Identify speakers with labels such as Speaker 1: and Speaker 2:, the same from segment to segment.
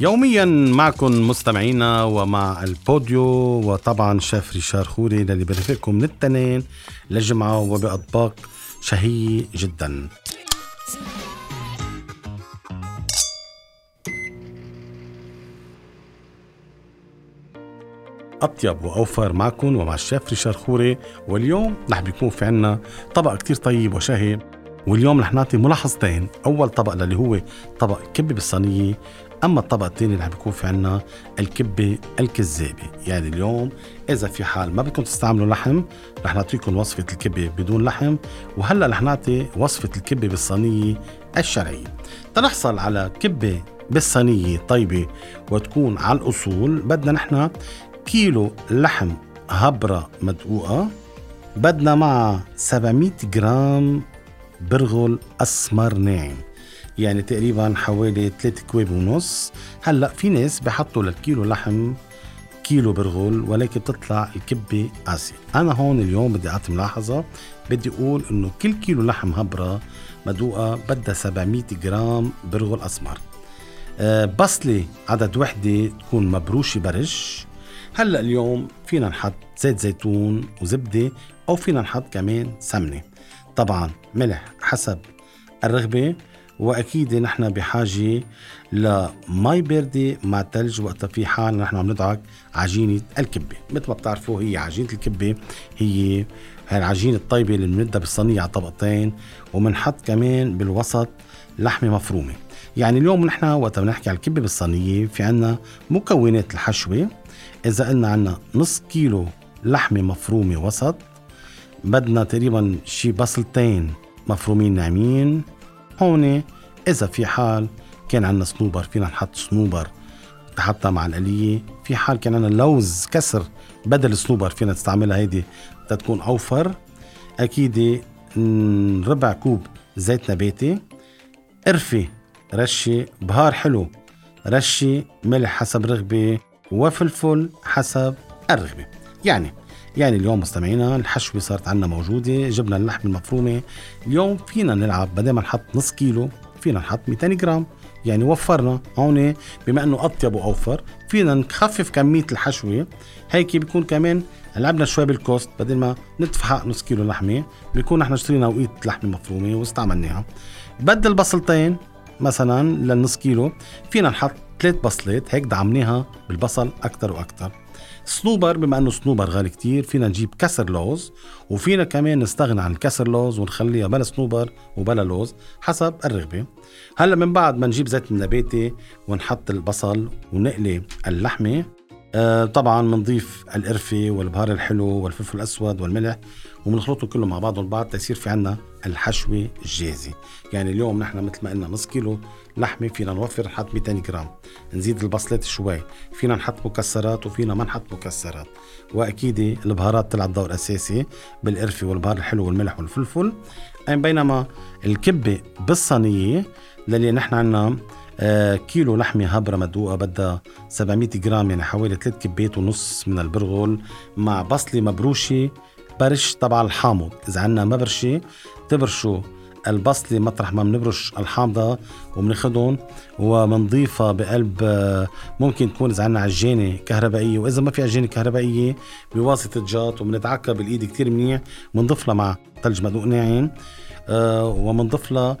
Speaker 1: يوميا معكم مستمعينا ومع البوديو وطبعا شيف ريشار خوري للي برفقكم من التنين للجمعة وبأطباق شهية جدا. أطيب وأوفر معكم ومع الشيف ريشار خوري. واليوم رح بيكون في عنا طبق كتير طيب وشهي. واليوم رح نعطي ملاحظتين. أول طبق اللي هو طبق كبة بالصينية. أما الطبق الثاني اللي بيكون في عنا الكبة الكذابة. يعني اليوم إذا في حال ما بدكم تستعملوا لحم رح نعطيكم وصفة الكبة بدون لحم. وهلأ رح نعطي وصفة الكبة بالصينية الشرعيه تنحصل على كبة بالصينية طيبة وتكون على الأصول. بدنا نحن كيلو لحم هبرة مدقوقة. بدنا معها 700 جرام برغل اسمر ناعم يعني تقريبا حوالي 3 كواب ونص. هلأ في ناس بحطوا للكيلو لحم كيلو برغل ولكن بتطلع الكبة قاسية. أنا هون اليوم بدي أعطي ملاحظة. بدي أقول إنه كل كيلو لحم هبرة مدوقة بدها 700 جرام برغل أسمر. أه بصلة عدد وحدة تكون مبروشة برش. هلأ اليوم فينا نحط زيت زيتون وزبدة أو فينا نحط كمان سمنة. طبعا ملح حسب الرغبة. وأكيد نحن بحاجة لمي بارده مع ثلج وقتها في حال نحن عم ندعك عجينة الكبة. مثل ما بتعرفوا هي عجينة الكبة هي هي العجينة الطيبة اللي بنمدها بالصينية على طبقتين وبنحط كمان بالوسط لحمة مفرومة. يعني اليوم نحن وقت بنحكي على الكبة بالصينية في عنا مكونات الحشوة. إذا قلنا عنا نص كيلو لحمة مفرومة وسط بدنا تقريبا شي بصلتين مفرومين ناعمين. هون إذا في حال كان عندنا صنوبر فينا نحط صنوبر تحطها مع القلية في حال كان عندنا لوز كسر بدل الصنوبر فينا تستعملها هيدي تتكون أوفر. أكيد ربع كوب زيت نباتي قرفة رشة بهار حلو. رشة ملح حسب رغبة وفلفل حسب الرغبة يعني يعني اليوم مستمعينا الحشوة صارت عنا موجودة جبنا اللحم المفرومة. اليوم فينا نلعب بدل ما نحط نص كيلو فينا نحط 200 جرام. يعني وفرنا هون بما إنه أطيب وأوفر فينا نخفف كمية الحشوة. هيك بيكون كمان لعبنا شوي بال cost بدل ما ندفع نص كيلو لحمة بيكون نحن اشترينا وقيت لحمه مفرومة واستعملناها. بدل بصلتين مثلا للنص كيلو فينا نحط ثلاث بصلات هيك دعمناها بالبصل أكثر وأكثر صنوبر بما إنه صنوبر غالي كتير فينا نجيب كسر لوز وفينا كمان نستغنى عن الكسر لوز ونخليها بلا صنوبر وبلا لوز حسب الرغبة. هلأ من بعد ما نجيب زيت النباتي ونحط البصل ونقلي اللحمة آه طبعا بنضيف القرفة والبهار الحلو والفلفل الأسود والملح وبنخلطهم كله مع بعضهم البعض تصير في عنا الحشوة الجاهزة. يعني اليوم نحن مثل ما قلنا نص كيلو لحمة فينا نوفر نحط 200 جرام. نزيد البصلات شوي. فينا نحط مكسرات وفينا ما نحط مكسرات. وأكيد البهارات تلعب دور أساسي بالقرفة والبهار الحلو والملح والفلفل. بينما الكبة بالصينية للي نحن عنا آه كيلو لحمة هبرة مدوقة بدها 700 جرام يعني حوالي 3 كبات ونص من البرغل مع بصلة مبروشة برش تبع الحامض إذا عنا مبرشة تبرشوا البصلة مطرح ما بنبرش الحامضة وبناخدهم وبنضيفها بقلب آه، ممكن تكون إذا عنا عجانة كهربائية. وإذا ما في عجانة كهربائية بواسطة جاط وبندعكها بالإيد كتير منيح بنضيف لها مع ثلج مدوق ناعم آه وبنضيف لها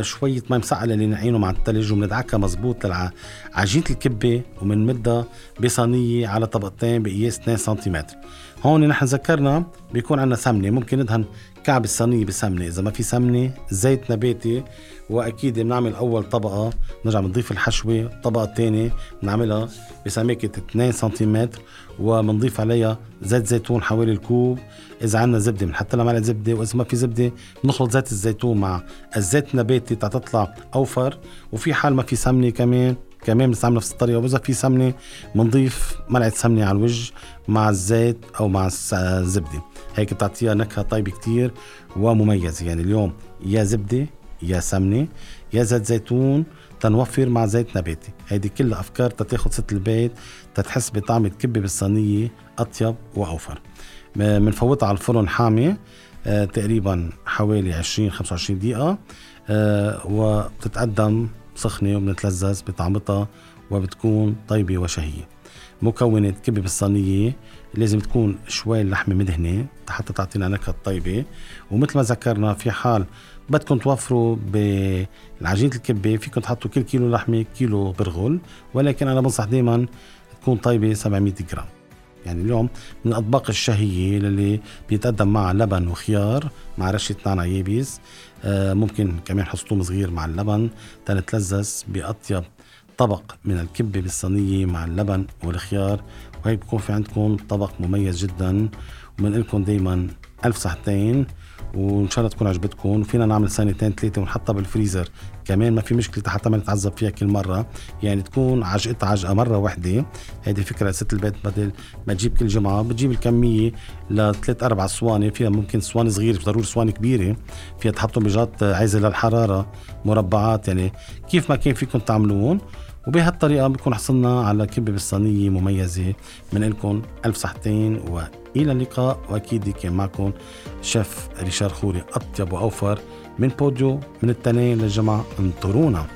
Speaker 1: شوية مي مسعلة اللي نعينه مع التلج وبندعكها مزبوط لعجينة الكبة وبنمدها بصينية على طبقتين بقياس 2 سنتيمتر. هون نحن ذكرنا بيكون عندنا سمنة ممكن ندهن كعب الصينية بسمنة. إذا ما في سمنة زيت نباتي وأكيد بنعمل أول طبقة نرجع بنضيف الحشوة الطبقة الثانية بنعملها بسماكة 2 سنتيمتر وبنضيف عليها زيت زيتون حوالي الكوب. إذا عندنا زبدة بنحط لها معلقة زبدة وإذا ما في زبدة بنخلط زيت الزيتون مع الزيت النباتي تطلع أوفر وفي حال ما في سمنة كمان كمان بنستعمل نفس الطريقة وإذا في سمنة بنضيف ملعقة سمنة على الوجه مع الزيت أو مع الزبده هيك بتعطيها نكهة طيبة كتير ومميزة. يعني اليوم يا زبدة يا سمنة يا زيت زيتون تنوفر مع زيت نباتي. هيدي كلها أفكار تتاخد ست البيت تتحس بطعم الكبة بالصينية أطيب وأوفر. بنفوتها على الفرن حامي آه تقريبا حوالي 20 25 دقيقة. وبتتقدم سخنة وبنتلذذ بطعمتها وبتكون طيبة وشهية. مكونات كبة بالصينية لازم تكون شوي اللحمة مدهنة حتى تعطينا نكهة طيبة. ومثل ما ذكرنا في حال بدكم توفروا بالعجينة الكبة فيكم تحطوا كل كيلو لحمة كيلو برغل ولكن أنا بنصح دايما تكون طيبة 700 جرام. يعني اليوم من الأطباق الشهية اللي بيتقدم مع لبن وخيار مع رشة نعناع يابس آه ممكن كمان حصتوم صغير مع اللبن. تنتلذذ بأطيب طبق من الكبة بالصينية مع اللبن والخيار. وهيك بكون في عندكم طبق مميز جدا. ومن لكم دايما ألف صحتين. وإن شاء الله تكون عجبتكم. وفينا نعمل سنتين ثلاثة ونحطها بالفريزر. كمان ما في مشكلة حتى ما نتعذب فيها كل مرة. يعني تكون عجقتها عجقة مرة واحدة. هذه فكرة ست البيت. بدل ما تجيب كل جمعة بتجيب الكمية لثلاث أربع صواني. فيها ممكن صواني صغيرة مش ضروري صواني كبيرة. فيها تحطوا بجات عايزه للحراره مربعات. يعني كيف ما كان فيكم تعملون. وبهالطريقة بنكون حصلنا على كبة بالصينية مميزة. من لكم ألف صحتين وإلى اللقاء. وأكيد كان معكم شيف ريشار خوري أطيب وأوفر من بوديو من التنين للجمعة انطرونا.